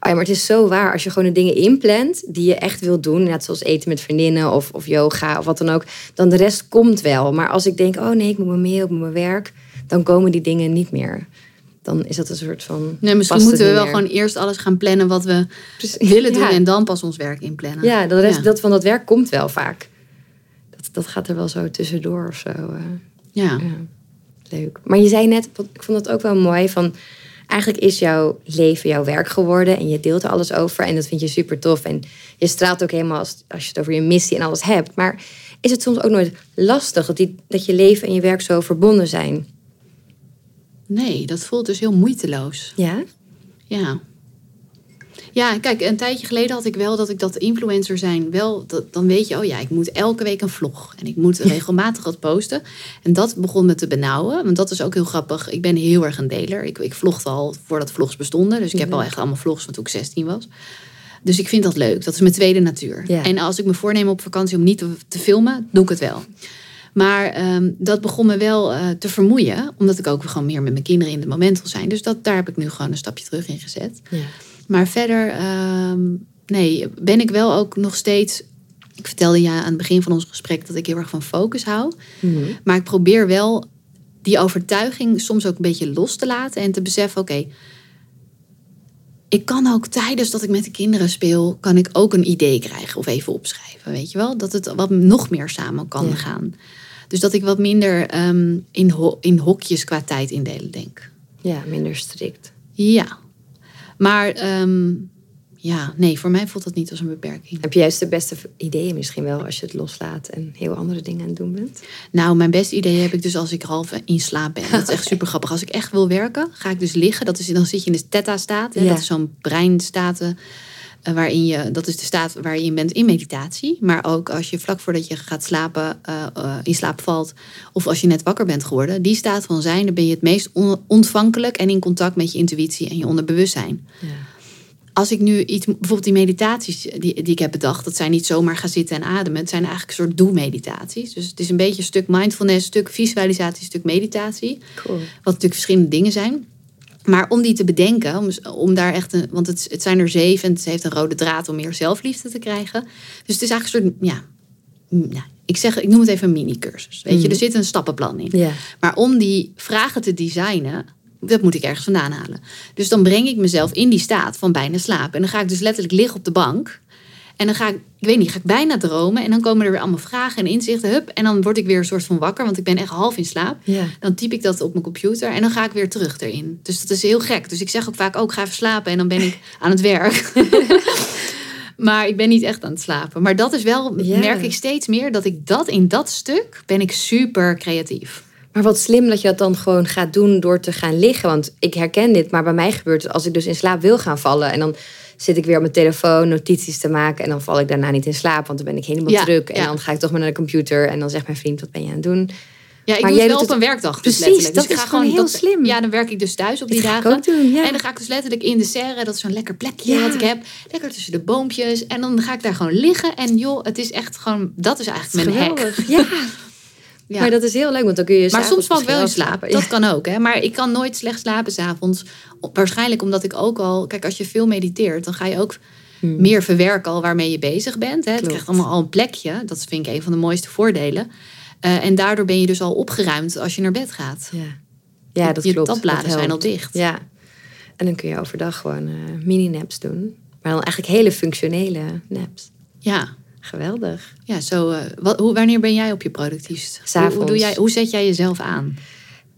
ja, maar het is zo waar, als je gewoon de dingen inplant die je echt wilt doen, net zoals eten met vriendinnen of, of yoga of wat dan ook, dan de rest komt wel. Maar als ik denk, oh nee, ik moet me meer op mijn werk, dan komen die dingen niet meer. Dan is dat een soort van. Nee, misschien moeten we wel meer. gewoon eerst alles gaan plannen wat we Precies. willen doen. Ja. En dan pas ons werk inplannen. Ja, de rest Ja. Dat van dat werk komt wel vaak. Dat, dat gaat er wel zo tussendoor of zo. eh. Ja. ja. Leuk. Maar je zei net, ik vond het ook wel mooi van. Eigenlijk is jouw leven jouw werk geworden en je deelt er alles over en dat vind je super tof. En je straalt ook helemaal als, als je het over je missie en alles hebt. Maar is het soms ook nooit lastig dat, die, dat je leven en je werk zo verbonden zijn? Nee, dat voelt dus heel moeiteloos. Ja? Ja. Ja, kijk, een tijdje geleden had ik wel dat ik dat influencer zijn wel, dat, dan weet je, oh ja, ik moet elke week een vlog en ik moet regelmatig wat posten. En dat begon me te benauwen, want dat is ook heel grappig. Ik ben heel erg een deler. Ik, ik vlogde al voordat vlogs bestonden, dus ik heb Mhm. al echt allemaal vlogs van toen ik 16 was. Dus ik vind dat leuk. Dat is mijn tweede natuur. Ja. En als ik me voorneem op vakantie om niet te, te filmen, doe ik het wel. Maar ehm, dat begon me wel eh, te vermoeien, omdat ik ook gewoon meer met mijn kinderen in het moment wil zijn. Dus dat, daar heb ik nu gewoon een stapje terug in gezet. Ja. Maar verder, ehm, nee, ben ik wel ook nog steeds. Ik vertelde je aan het begin van ons gesprek dat ik heel erg van focus hou. Mhm. Maar ik probeer wel die overtuiging soms ook een beetje los te laten en te beseffen: oké, ik kan ook tijdens dat ik met de kinderen speel, kan ik ook een idee krijgen of even opschrijven. Weet je wel? Dat het wat nog meer samen kan Ja. gaan. Dus dat ik wat minder ehm, in, ho- in hokjes qua tijd indelen denk. ja, minder strikt. Ja. Maar ehm, ja, nee, voor mij voelt dat niet als een beperking. Heb je juist de beste ideeën misschien wel als je het loslaat en heel andere dingen aan het doen bent? Nou, mijn beste idee heb ik dus als ik half in slaap ben. Dat is echt super grappig. Als ik echt wil werken, ga ik dus liggen. Dat is, dan zit je in de theta-staat. Ja. Dat is zo'n breinstaten waarin je, dat is de staat waarin je bent in meditatie. Maar ook als je vlak voordat je gaat slapen, eh, eh, in slaap valt. Of als je net wakker bent geworden. Die staat van zijn, dan ben je het meest on- ontvankelijk en in contact met je intuïtie en je onderbewustzijn. Ja. Als ik nu iets, bijvoorbeeld die meditaties die, die ik heb bedacht, dat zijn niet zomaar gaan zitten en ademen. Het zijn eigenlijk een soort doe-meditaties. Dus het is een beetje een stuk mindfulness, een stuk visualisatie, een stuk meditatie. Cool. Wat natuurlijk verschillende dingen zijn. Maar om die te bedenken, om, om daar echt een. Want het, het zijn er zeven en het heeft een rode draad om meer zelfliefde te krijgen. Dus het is eigenlijk een soort. Ja, mm, ja, ik, zeg, ik noem het even een mini-cursus. Weet je, Mhm. er zit een stappenplan in. Ja. Maar om die vragen te designen, dat moet ik ergens vandaan halen. Dus dan breng ik mezelf in die staat van bijna slaap. En dan ga ik dus letterlijk liggen op de bank. En dan ga ik, ik weet niet, ga ik bijna dromen. En dan komen er weer allemaal vragen en inzichten. Hup, en dan word ik weer een soort van wakker, want ik ben echt half in slaap. Ja. Dan typ ik dat op mijn computer en dan ga ik weer terug erin. Dus dat is heel gek. Dus ik zeg ook vaak, ook ga even slapen en dan ben ik aan het werk. maar ik ben niet echt aan het slapen. Maar dat is wel, Ja. merk ik steeds meer, dat ik dat in dat stuk ben ik super creatief. Maar wat slim dat je dat dan gewoon gaat doen door te gaan liggen. Want ik herken dit, maar bij mij gebeurt het als ik dus in slaap wil gaan vallen. En dan zit ik weer op mijn telefoon notities te maken. En dan val ik daarna niet in slaap, want dan ben ik helemaal Ja, druk. En ja. dan ga ik toch maar naar de computer. En dan zegt mijn vriend, wat ben je aan het doen? Ja, ik Maar doe het wel op een werkdag. Precies, dus letterlijk. dat dus ik is ga gewoon heel dat- slim. Ja, dan werk ik dus thuis op die Dat dagen. ook doen, ja. En dan ga ik dus letterlijk in de serre, dat is zo'n lekker plekje Ja. wat ik heb. Lekker tussen de boompjes. En dan ga ik daar gewoon liggen. En joh, het is echt gewoon, dat is eigenlijk mijn hack. Geweldig. Ja. Ja. maar dat is heel leuk, want dan kun je Maar soms val ik wel in wel Dat kan ook. Hè? Maar ik kan nooit slecht slapen s'avonds. Waarschijnlijk omdat ik ook al... Kijk, als je veel mediteert, dan ga je ook Hmm. meer verwerken al waarmee je bezig bent. Hè? Het krijgt allemaal al een plekje. Dat vind ik een van de mooiste voordelen. Eh, en daardoor ben je dus al opgeruimd als je naar bed gaat. Ja, ja dat je klopt. tabbladen Dat zijn al dicht. Ja. En dan kun je overdag gewoon eh, mini-naps doen. Maar dan eigenlijk hele functionele naps. Ja. Geweldig. Ja, zo, eh, wat, hoe, wanneer ben jij op je productiefst? Hoe, S'avonds. hoe, doe jij, hoe zet jij jezelf aan?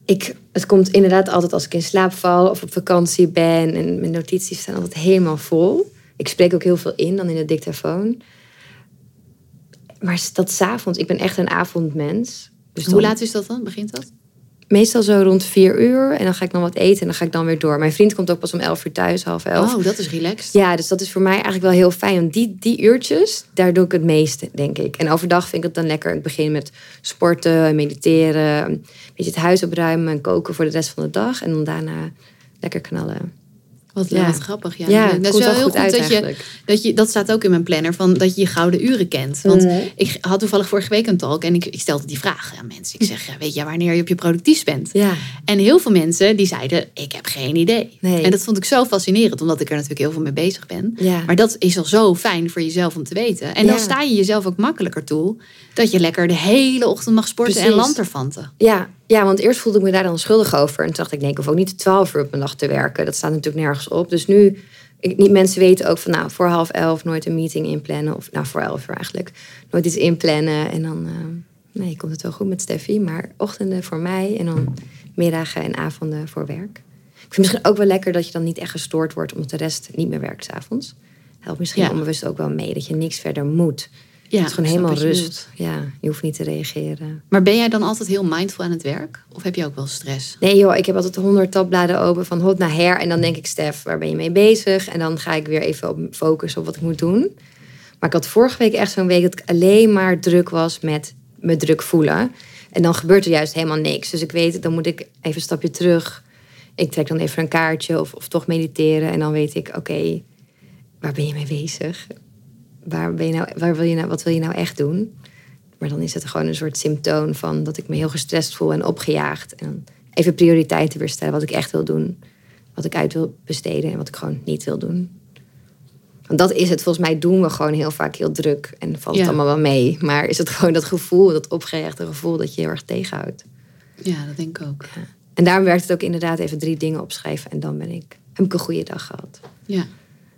Ik, het komt inderdaad altijd als ik in slaap val of op vakantie ben. En mijn notities staan altijd helemaal vol. Ik spreek ook heel veel in dan in de dictafoon. Maar dat s'avonds, ik ben echt een avondmens. Dus Hoe dan- laat is dat dan? Begint dat? Meestal zo rond vier uur. En dan ga ik dan wat eten en dan ga ik dan weer door. Mijn vriend komt ook pas om elf uur thuis, half elf. Oh, dat is relaxed. Ja, dus dat is voor mij eigenlijk wel heel fijn. Want die, die uurtjes, daar doe ik het meeste, denk ik. En overdag vind ik het dan lekker. Ik begin met sporten, mediteren, een beetje het huis opruimen en koken voor de rest van de dag. En dan daarna lekker knallen. Wat, Ja. wat grappig. Ja, Ja, dat is wel heel goed uit dat je, dat je... Dat staat ook in mijn planner, van dat je je gouden uren kent. Want Mhm. ik had toevallig vorige week een talk en ik, ik stelde die vraag aan mensen. Ik zeg, ja, weet je wanneer je op je productief bent? Ja, En heel veel mensen die zeiden, ik heb geen idee. Nee. En dat vond ik zo fascinerend, omdat ik er natuurlijk heel veel mee bezig ben. ja. Maar dat is al zo fijn voor jezelf om te weten. En dan sta je jezelf ook makkelijker toe dat je lekker de hele ochtend mag sporten en lanterfanten. Ja, ja, want eerst voelde ik me daar dan schuldig over. En toen dacht ik, nee, ik hoef ook niet 12 uur op een dag te werken. Dat staat natuurlijk nergens op. Dus nu, ik, niet, mensen weten ook van, nou, voor half elf nooit een meeting inplannen. Of nou, voor elf uur eigenlijk. Nooit iets inplannen. En dan, eh, nee, komt het wel goed met Steffi. Maar ochtenden voor mij en dan middagen en avonden voor werk. Ik vind misschien ook wel lekker dat je dan niet echt gestoord wordt... omdat de rest niet meer werkt s'avonds. Helpt misschien Ja. onbewust ook wel mee dat je niks verder moet. Ja, het is gewoon helemaal wat je rust. Ja, je hoeft niet te reageren. Maar ben jij dan altijd heel mindful aan het werk? Of heb je ook wel stress? Nee joh, ik heb altijd honderd tabbladen open van hot naar her. En dan denk ik, Stef, waar ben je mee bezig? En dan ga ik weer even op focussen op wat ik moet doen. Maar ik had vorige week echt zo'n week dat ik alleen maar druk was met me druk voelen. En dan gebeurt er juist helemaal niks. Dus ik weet, dan moet ik even een stapje terug. Ik trek dan even een kaartje of, of toch mediteren. En dan weet ik, oké, waar ben je mee bezig? Waar ben je nou, waar wil je nou, wat wil je nou echt doen? Maar dan is het gewoon een soort symptoom van dat ik me heel gestrest voel en opgejaagd. En even prioriteiten weer stellen, wat ik echt wil doen. Wat ik uit wil besteden en wat ik gewoon niet wil doen. Want dat is het, volgens mij doen we gewoon heel vaak heel druk. En valt het allemaal wel mee. Maar is het gewoon dat gevoel, dat opgejaagde gevoel dat je heel erg tegenhoudt. Ja, dat denk ik ook. En daarom werkt het ook inderdaad even drie dingen opschrijven. En dan ben ik, heb ik een goede dag gehad. Ja,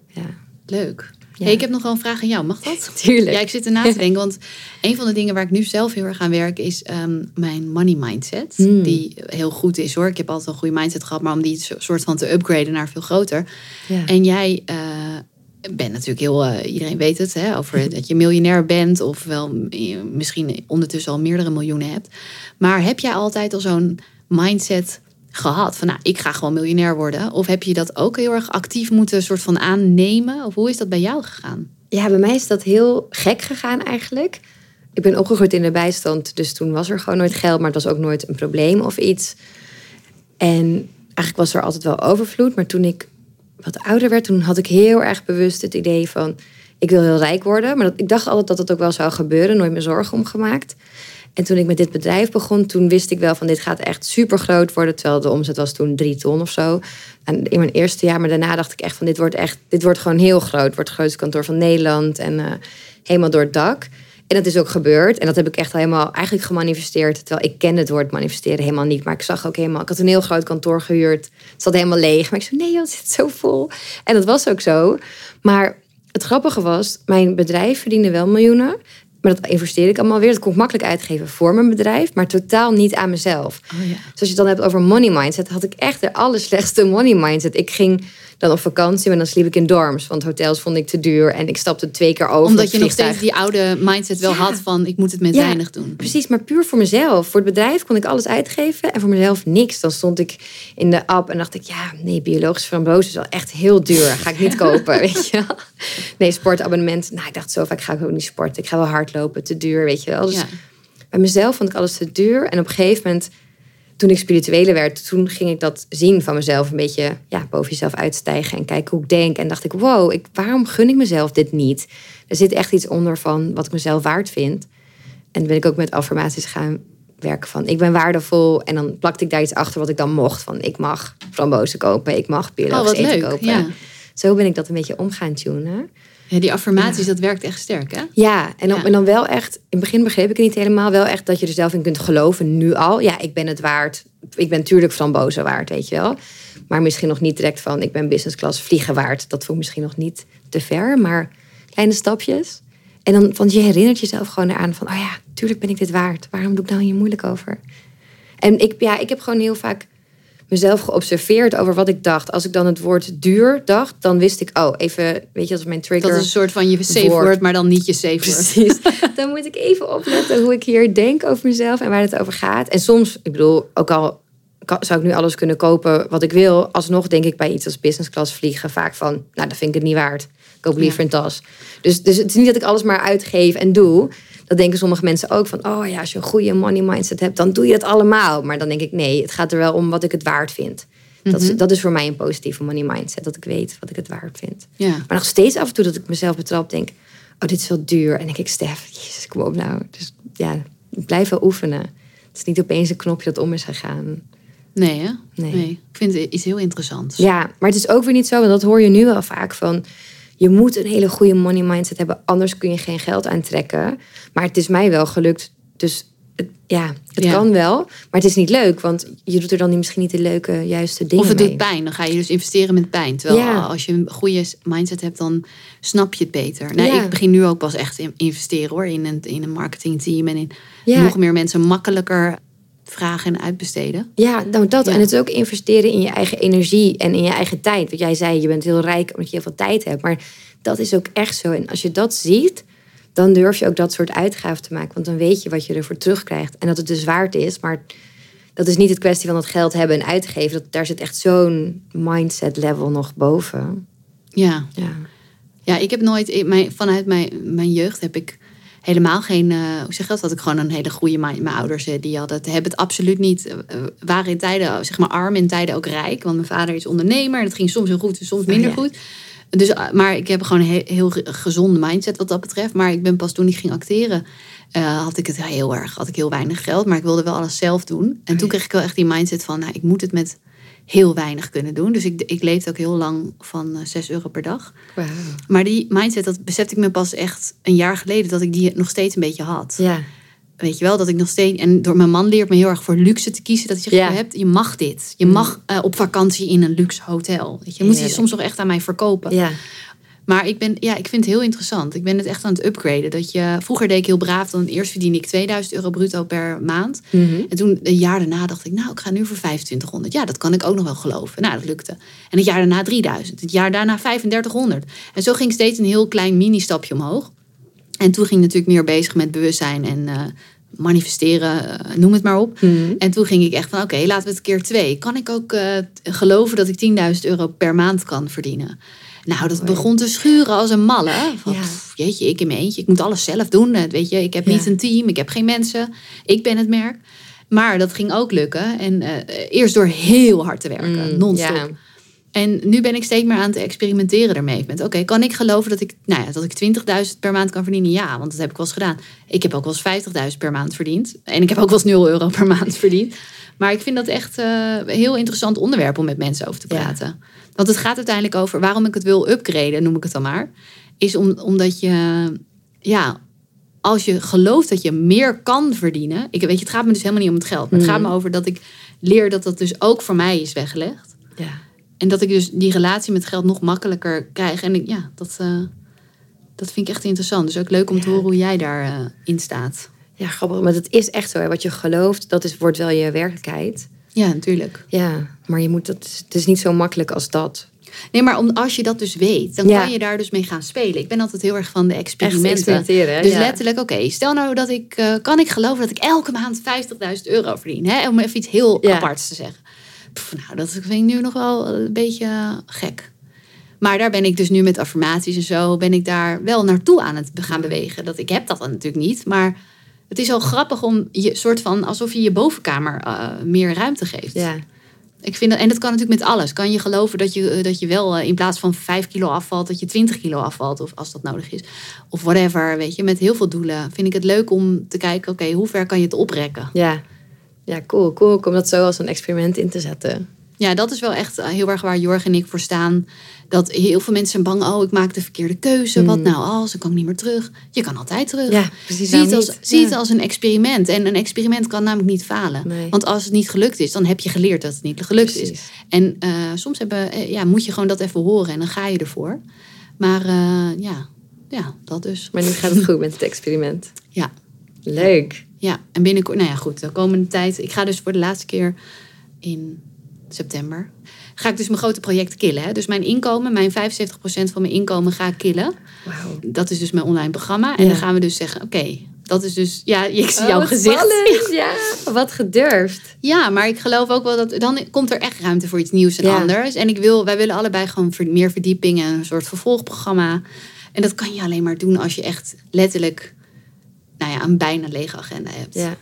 Ja. Leuk. Hey, ik heb nog wel een vraag aan jou. Mag dat? Tuurlijk. Ja, ik zit erna te denken. Want een van de dingen waar ik nu zelf heel erg aan werk is ehm, mijn money mindset. Hmm. Die heel goed is hoor. Ik heb altijd een goede mindset gehad, maar om die so- soort van te upgraden naar veel groter. Ja. En jij eh, bent natuurlijk heel, eh, iedereen weet het, hè, over dat je miljonair bent of wel misschien ondertussen al meerdere miljoenen hebt. Maar heb jij altijd al zo'n mindset gehad van nou, ik ga gewoon miljonair worden? Of heb je dat ook heel erg actief moeten soort van aannemen? Of hoe is dat bij jou gegaan? Ja, bij mij is dat heel gek gegaan eigenlijk. Ik ben opgegroeid in de bijstand, dus toen was er gewoon nooit geld, maar het was ook nooit een probleem of iets. En eigenlijk was er altijd wel overvloed, maar toen ik wat ouder werd, toen had ik heel erg bewust het idee van, ik wil heel rijk worden. Maar dat, ik dacht altijd dat het ook wel zou gebeuren, nooit meer zorgen om gemaakt. En toen ik met dit bedrijf begon, toen wist ik wel van dit gaat echt super groot worden. Terwijl de omzet was toen drie ton of zo. En in mijn eerste jaar, maar daarna dacht ik echt van dit wordt echt, dit wordt gewoon heel groot. Het wordt het grootste kantoor van Nederland en eh, helemaal door het dak. En dat is ook gebeurd. En dat heb ik echt helemaal eigenlijk gemanifesteerd. Terwijl ik kende het woord manifesteren helemaal niet. Maar ik zag ook helemaal... Ik had een heel groot kantoor gehuurd. Het zat helemaal leeg. Maar ik zei, nee joh, het zit zo vol. En dat was ook zo. Maar het grappige was, mijn bedrijf verdiende wel miljoenen. Maar dat investeerde ik allemaal weer. Dat kon ik makkelijk uitgeven voor mijn bedrijf. Maar totaal niet aan mezelf. Oh ja. Dus als je het dan hebt over money mindset, had ik echt de allerslechtste money mindset. Ik ging dan op vakantie, maar dan sliep ik in dorms. Want hotels vond ik te duur. En ik stapte twee keer over. Omdat je nog steeds die oude mindset wel Ja. had van ik moet het met Ja, weinig doen. Precies, maar puur voor mezelf. Voor het bedrijf kon ik alles uitgeven en voor mezelf niks. Dan stond ik in de app en dacht ik, ja, nee, biologische frambozen is wel echt heel duur. Ga ik niet kopen, weet je wel. Nee, sportabonnement. Nou, ik dacht zo vaak ga ik ook niet sporten. Ik ga wel hardlopen, te duur, weet je wel. Dus Ja. bij mezelf vond ik alles te duur. En op een gegeven moment, toen ik spirituele werd, toen ging ik dat zien van mezelf. Een beetje ja, boven jezelf uitstijgen en kijken hoe ik denk. En dacht ik, wow, ik, waarom gun ik mezelf dit niet? Er zit echt iets onder van wat ik mezelf waard vind. En ben ik ook met affirmaties gaan werken van ik ben waardevol. En dan plakte ik daar iets achter wat ik dan mocht. Van ik mag frambozen kopen, ik mag Oh, biologisch wat eten leuk. kopen. Ja. Zo ben ik dat een beetje om gaan tunen. Ja, die affirmaties, dat werkt echt sterk, hè? Ja, en dan, Ja. en dan wel echt, in het begin begreep ik het niet helemaal, wel echt dat je er zelf in kunt geloven, nu al. Ja, ik ben het waard. Ik ben natuurlijk frambozen waard, weet je wel. Maar misschien nog niet direct van, ik ben business class vliegen waard. Dat voelt misschien nog niet te ver, maar kleine stapjes. En dan, want je herinnert jezelf gewoon eraan van, oh ja, tuurlijk ben ik dit waard. Waarom doe ik nou hier moeilijk over? En ik, ja, ik heb gewoon heel vaak mezelf geobserveerd over wat ik dacht. Als ik dan het woord duur dacht, dan wist ik, oh, even, weet je, dat is mijn trigger. Dat is een soort van je safe word, maar dan niet je safe word. Precies. Dan moet ik even opletten hoe ik hier denk over mezelf en waar het over gaat. En soms, ik bedoel, ook al zou ik nu alles kunnen kopen wat ik wil, alsnog denk ik bij iets als business class vliegen vaak van, nou, dat vind ik het niet waard. Koop liever Ja. een tas. Dus, dus het is niet dat ik alles maar uitgeef en doe. Dat denken sommige mensen ook van, oh ja, als je een goede money mindset hebt, dan doe je dat allemaal. Maar dan denk ik, nee, het gaat er wel om wat ik het waard vind. Dat, is, dat is voor mij een positieve money mindset, dat ik weet wat ik het waard vind. Ja. Maar nog steeds af en toe dat ik mezelf betrap, denk, oh, dit is wel duur. En dan denk ik, Stef, jezus, kom op nou. Dus ja, ik blijf wel oefenen. Het is niet opeens een knopje dat om is gegaan. Nee, hè? Nee. Ik vind het iets heel interessants. Ja, maar het is ook weer niet zo, want dat hoor je nu wel vaak van. Je moet een hele goede money mindset hebben, anders kun je geen geld aantrekken. Maar het is mij wel gelukt. Dus het, ja, het Ja. kan wel. Maar het is niet leuk, want je doet er dan misschien niet de leuke, juiste dingen Of het mee. doet pijn, dan ga je dus investeren met pijn. Terwijl Ja. als je een goede mindset hebt, dan snap je het beter. Nou, Ja. Ik begin nu ook pas echt in investeren hoor, in een, in een marketingteam en in nog meer mensen makkelijker vragen en uitbesteden. Ja, nou dat. Ja. En het is ook investeren in je eigen energie en in je eigen tijd. Want jij zei, je bent heel rijk omdat je heel veel tijd hebt. Maar dat is ook echt zo. En als je dat ziet, dan durf je ook dat soort uitgaven te maken. Want dan weet je wat je ervoor terugkrijgt. En dat het dus waard is. Maar dat is niet het kwestie van het geld hebben en uitgeven. Dat, daar zit echt zo'n mindset level nog boven. Ja. Ja. Ja, ik heb nooit, mijn, vanuit mijn, mijn jeugd heb ik helemaal geen, eh, hoe zeg je dat? Had ik gewoon een hele goede, mijn, mijn ouders eh, die hadden het, hebben het absoluut niet, eh, waren in tijden, zeg maar arm, in tijden ook rijk. Want mijn vader is ondernemer en het ging soms heel goed en soms minder ja. goed. Dus, maar ik heb gewoon een he- heel ge- gezonde mindset wat dat betreft. Maar ik ben pas toen ik ging acteren, had ik het heel erg, had ik heel weinig geld. Maar ik wilde wel alles zelf doen. En toen kreeg ik wel echt die mindset van, nou, ik moet het met heel weinig kunnen doen. Dus ik, ik leefde ook heel lang van eh, 6 euro per dag. Maar die mindset, dat besefte ik me pas echt een jaar geleden dat ik die nog steeds een beetje had. Ja. Weet je wel, dat ik nog steeds. En door mijn man leert me heel erg voor luxe te kiezen. Dat zegt: Ja. je, hebt, je mag dit. Je mag eh, op vakantie in een luxe hotel. Weet je, moet hij Heerlijk. soms nog echt aan mij verkopen. Ja. Maar ik, ben, ja, ik vind het heel interessant. Ik ben het echt aan het upgraden. Dat je, vroeger deed ik heel braaf. Dan eerst verdiende ik 2000 euro bruto per maand. Mhm. En toen, een jaar daarna, dacht ik... nou, ik ga nu voor 2500. Ja, dat kan ik ook nog wel geloven. Nou, dat lukte. En het jaar daarna 3000. Het jaar daarna 3500. En zo ging steeds een heel klein mini-stapje omhoog. En toen ging ik natuurlijk meer bezig met bewustzijn en eh, manifesteren, eh, noem het maar op. Mhm. En toen ging ik echt van, oké, laten we het keer twee. Kan ik ook eh, geloven dat ik 10.000 euro per maand kan verdienen? Nou, dat begon te schuren als een malle. Van, Ja. pff, jeetje, ik in mijn eentje. Ik moet alles zelf doen. Eh, Weet je, ik heb Ja. niet een team. Ik heb geen mensen. Ik ben het merk. Maar dat ging ook lukken. En eh, eerst door heel hard te werken, Mm, non-stop. ja. En nu ben ik steeds meer aan het experimenteren ermee. Met oké, kan ik geloven dat ik, nou ja, dat ik 20.000 per maand kan verdienen? Ja, want dat heb ik wel eens gedaan. Ik heb ook wel eens 50.000 per maand verdiend. En ik heb ook wel eens 0 euro per maand verdiend. Maar ik vind dat echt eh, een heel interessant onderwerp om met mensen over te Ja. Want het gaat uiteindelijk over waarom ik het wil upgraden, noem ik het dan maar. Is om, omdat je, ja, als je gelooft dat je meer kan verdienen. Ik weet je, het gaat me dus helemaal niet om het geld. Maar het gaat me over dat ik leer dat dat dus ook voor mij is weggelegd. Ja. En dat ik dus die relatie met geld nog makkelijker krijg. En ik, ja, dat, eh, dat vind ik echt interessant. Dus ook leuk om te horen hoe jij daarin in staat. ja, grappig. Maar het is echt zo. Hè. Wat je gelooft, dat is, wordt wel je werkelijkheid. Ja, natuurlijk. Ja, maar je moet dat, het is niet zo makkelijk als dat. Nee, maar om, als je dat dus weet, dan Ja. kan je daar dus mee gaan spelen. Ik ben altijd heel erg van de experimenten. Dus ja. letterlijk, oké, stel nou dat ik, eh, kan ik geloven dat ik elke maand 50.000 euro verdien? Hè? Om even iets heel Ja. aparts te zeggen. Pff, nou, dat vind ik nu nog wel een beetje gek. Maar daar ben ik dus nu met affirmaties en zo, ben ik daar wel naartoe aan het gaan bewegen. Dat ik heb dat dan natuurlijk niet, maar het is wel grappig om je soort van alsof je je bovenkamer eh, meer ruimte geeft. Ja. Ik vind dat, en dat kan natuurlijk met alles. Kan je geloven dat je, eh, dat je wel eh, in plaats van 5 kilo afvalt, dat je 20 kilo afvalt, of als dat nodig is. Of whatever, weet je. Met heel veel doelen vind ik het leuk om te kijken, oké, hoe ver kan je het oprekken? Ja. ja, cool. Cool om dat zo als een experiment in te zetten. Ja, dat is wel echt eh, heel erg waar Jorg en ik voor staan. Dat heel veel mensen zijn bang, oh, ik maak de verkeerde keuze. Wat nou als, dan kan ik niet meer terug. Je kan altijd terug. Hmm. Ja, precies. Zie het, als, zie het als een experiment. En een experiment kan namelijk niet falen. Nee. Want als het niet gelukt is, dan heb je geleerd dat het niet gelukt is. En eh, soms hebben, eh, ja, moet je gewoon dat even horen en dan ga je ervoor. Maar ja, ja, dat dus. Maar nu gaat het goed met het experiment. Ja, Leuk. ja, en binnenkort, nou ja, goed, de komende tijd. Ik ga dus voor de laatste keer in september. Ga ik dus mijn grote project killen. Hè? Dus mijn inkomen, mijn 75% van mijn inkomen ga ik killen. Wauw. Dat is dus mijn online programma. En Ja. dan gaan we dus zeggen, oké, dat is dus, ja, ik zie Oh, jouw wat gezicht. spannend. Ja, wat gedurfd. Ja, maar ik geloof ook wel dat dan komt er echt ruimte voor iets nieuws en Ja. anders. En ik wil, wij willen allebei gewoon meer verdieping en een soort vervolgprogramma. En dat kan je alleen maar doen als je echt letterlijk, nou ja, een bijna lege agenda hebt. Ja.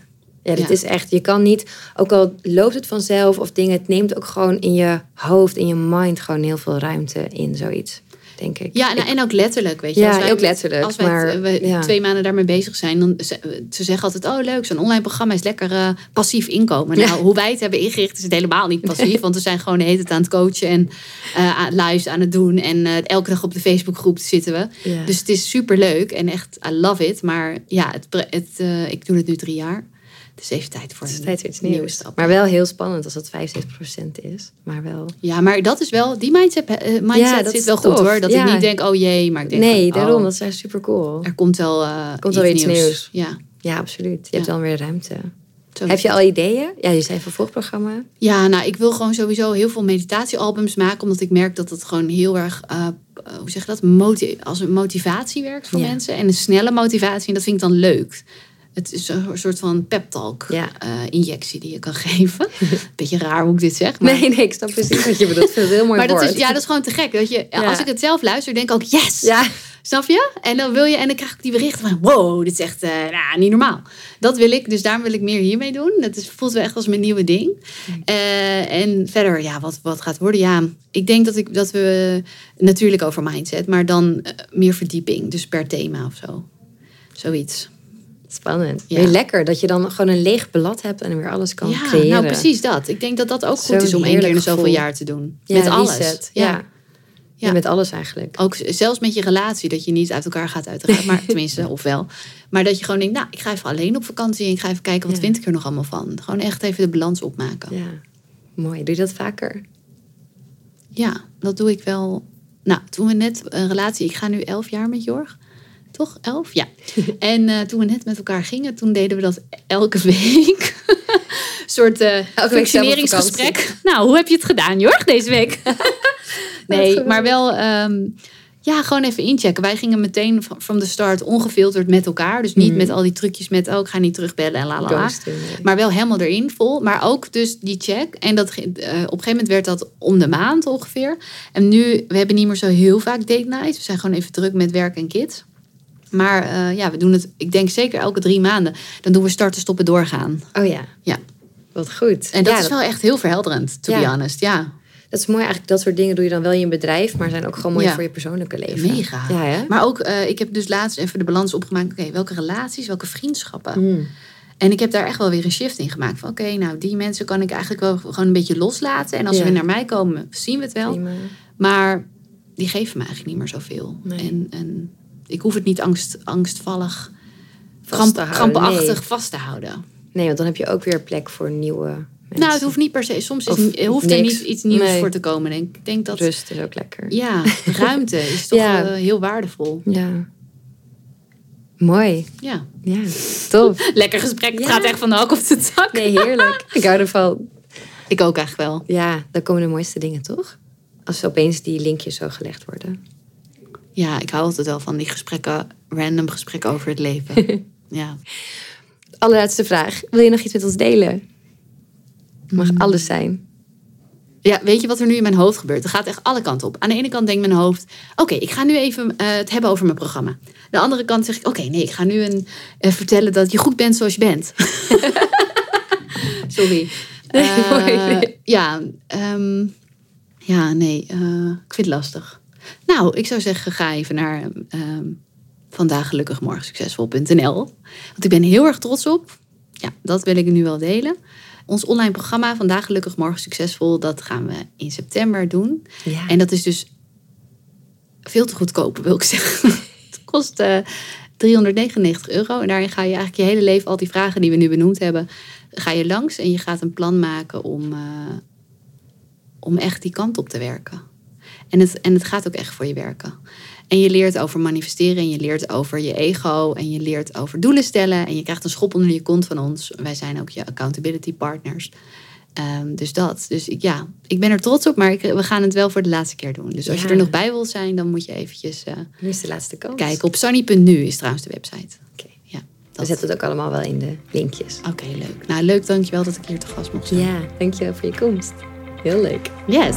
Ja, Ja. is echt. Je kan niet, ook al loopt het vanzelf of dingen, het neemt ook gewoon in je hoofd, in je mind gewoon heel veel ruimte in zoiets, denk ik. Ja, nou, en ook letterlijk, weet je. Ja, als wij, ook letterlijk, Als wij maar, we ja. twee maanden daarmee bezig zijn, dan ze, ze zeggen altijd, oh leuk, zo'n online programma is lekker eh, passief inkomen. Nou, Ja. hoe wij het hebben ingericht is het helemaal niet passief, want we zijn gewoon de hele tijd aan het coachen en eh, aan- lives aan het doen en eh, elke dag op de Facebookgroep zitten we. Dus het is super leuk en echt, I love it. Maar ja, het, het, ik doe het nu drie jaar. Het is even tijd voor Het een tijd iets nieuwe nieuws. stap. Maar wel heel spannend als dat 75% is. Maar wel. Ja, maar dat is wel, die mindset, eh, mindset Ja, dat zit wel goed hoor. Dat Ja. ik niet denk, oh jee, maar ik denk Nee, van, daarom. oh, Dat is echt super cool. er komt wel, eh, Komt wel iets nieuws. Ja. Ja, absoluut. Je Ja. hebt dan weer ruimte. Zo Heb je al ideeën? Ja, je zei vervolgprogramma. Ja, nou, ik wil gewoon sowieso heel veel meditatiealbums maken. Omdat ik merk dat het gewoon heel erg, eh, hoe zeg je dat, Moti- als een motivatie werkt voor Ja. mensen. En een snelle motivatie. En dat vind ik dan leuk. Het is een soort van pep talk Ja. eh, die je kan geven. Beetje raar hoe ik dit zeg. Maar, Nee, nee, ik snap precies wat je bedoelt. Het heel mooi maar dat woord. is, ja, dat is gewoon te gek. Dat je. Als ik het zelf luister, denk ik ook yes. Ja, Snap je? En dan wil je, en dan krijg ik die berichten van wow, dit is echt eh, nou, niet normaal. Dat wil ik, dus daarom wil ik meer hiermee doen. Dat is, voelt wel echt als mijn nieuwe ding. Eh, en verder, ja, wat, wat gaat worden? Ja, ik denk dat, ik, dat we natuurlijk over mindset, maar dan meer verdieping, dus per thema of zo. Zoiets. Spannend. Ja. Weer lekker dat je dan gewoon een leeg blad hebt en weer alles kan ja, creëren. nou precies dat. Ik denk dat dat ook goed is om één keer in zoveel jaar te doen. Ja, met alles. reset. Ja. Ja. Ja, met alles eigenlijk. Ook zelfs met je relatie, dat je niet uit elkaar gaat uiteraard. Maar tenminste, of wel. Maar dat je gewoon denkt, nou, ik ga even alleen op vakantie. En ik ga even kijken, wat Ja. vind ik er nog allemaal van? Gewoon echt even de balans opmaken. Ja, Ja, mooi. Doe je dat vaker? dat doe ik wel Nou, toen we net een relatie... Ik ga nu elf jaar met Jorg. Toch? Elf? Ja. en uh, toen we net met elkaar gingen, toen deden we dat elke week. een soort uh, functioneringsgesprek. Nou, hoe heb je het gedaan, Jorg, deze week? nee, maar wel... Um, ja, gewoon even inchecken. Wij gingen meteen van de start ongefilterd met elkaar. Dus niet mm. met al die trucjes met, oh, ik ga niet terugbellen en la la la. Maar wel helemaal erin vol. Maar ook dus die check. En dat, uh, op een gegeven moment werd dat om de maand ongeveer. En nu, we hebben niet meer zo heel vaak date nights. We zijn gewoon even druk met werk en kids. Maar uh, ja, we doen het, ik denk zeker elke drie maanden. Dan doen we starten, stoppen, doorgaan. Oh ja. Ja. Wat goed. En dat is wel echt heel verhelderend, to be honest. Ja. Dat is mooi eigenlijk. Dat soort dingen doe je dan wel in je bedrijf, maar zijn ook gewoon mooi voor je persoonlijke leven. Mega. Ja, hè? Maar ook, uh, ik heb dus laatst even de balans opgemaakt. Oké, welke relaties, welke vriendschappen. Hmm. En ik heb daar echt wel weer een shift in gemaakt. Van oké, nou die mensen kan ik eigenlijk wel gewoon een beetje loslaten. En als ze weer naar mij komen, zien we het wel. Maar die geven me eigenlijk niet meer zoveel. Nee. En, en ik hoef het niet angst, angstvallig, vast krampachtig vast te houden. Nee, want dan heb je ook weer plek voor nieuwe nou, het hoeft niet per se. Soms is, hoeft er niet iets nieuws voor te komen. Ik denk dat. Rust is ook lekker. Ja, ruimte is toch ja. uh, heel waardevol. Ja. Mooi. Ja. Ja, tof. Lekker gesprek. Het gaat echt van de hak op de tak. Nee, heerlijk. Ik hou ervan. Ik ook eigenlijk wel. Ja, dan komen de mooiste dingen, toch? Als opeens die linkjes zo gelegd worden. Ja, ik hou altijd wel van die gesprekken, random gesprekken over het leven. ja. Allerlaatste vraag. Wil je nog iets met ons delen? mag mm. alles zijn. Ja, weet je wat er nu in mijn hoofd gebeurt? Er gaat echt alle kanten op. Aan de ene kant denkt mijn hoofd: oké, ik ga nu even uh, het hebben over mijn programma. De andere kant zeg ik: oké, nee, ik ga nu een, uh, vertellen dat je goed bent zoals je bent. Sorry. Uh, ja, um, ja, nee, ik vind het lastig. Nou, ik zou zeggen: ga even naar um, vandaag gelukkig morgen succesvol.nl. Want ik ben heel erg trots op. Ja, dat wil ik nu wel delen. Ons online programma Vandaag Gelukkig Morgen Succesvol, dat gaan we in september doen. Ja. En dat is dus veel te goedkoop, wil ik zeggen. Het kost uh, eh, 399 euro. En daarin ga je eigenlijk je hele leven, al die vragen die we nu benoemd hebben, ga je langs en je gaat een plan maken om, uh, om echt die kant op te werken. En het, en het gaat ook echt voor je werken. En je leert over manifesteren en je leert over je ego en je leert over doelen stellen. En je krijgt een schop onder je kont van ons. Wij zijn ook je accountability partners. Um, dus dat. Dus ik, ja, ik ben er trots op, maar ik, we gaan het wel voor de laatste keer doen. Dus als je er nog bij wil zijn, dan moet je eventjes uh, nu is de laatste kans. kijken. Op sunny.nu is trouwens de website. Oké. Ja, we zetten het ook allemaal wel in de linkjes. Oké, leuk. Nou, leuk. Dankjewel dat ik hier te gast mocht zijn. Ja, dankjewel voor je komst. Heel leuk. Yes.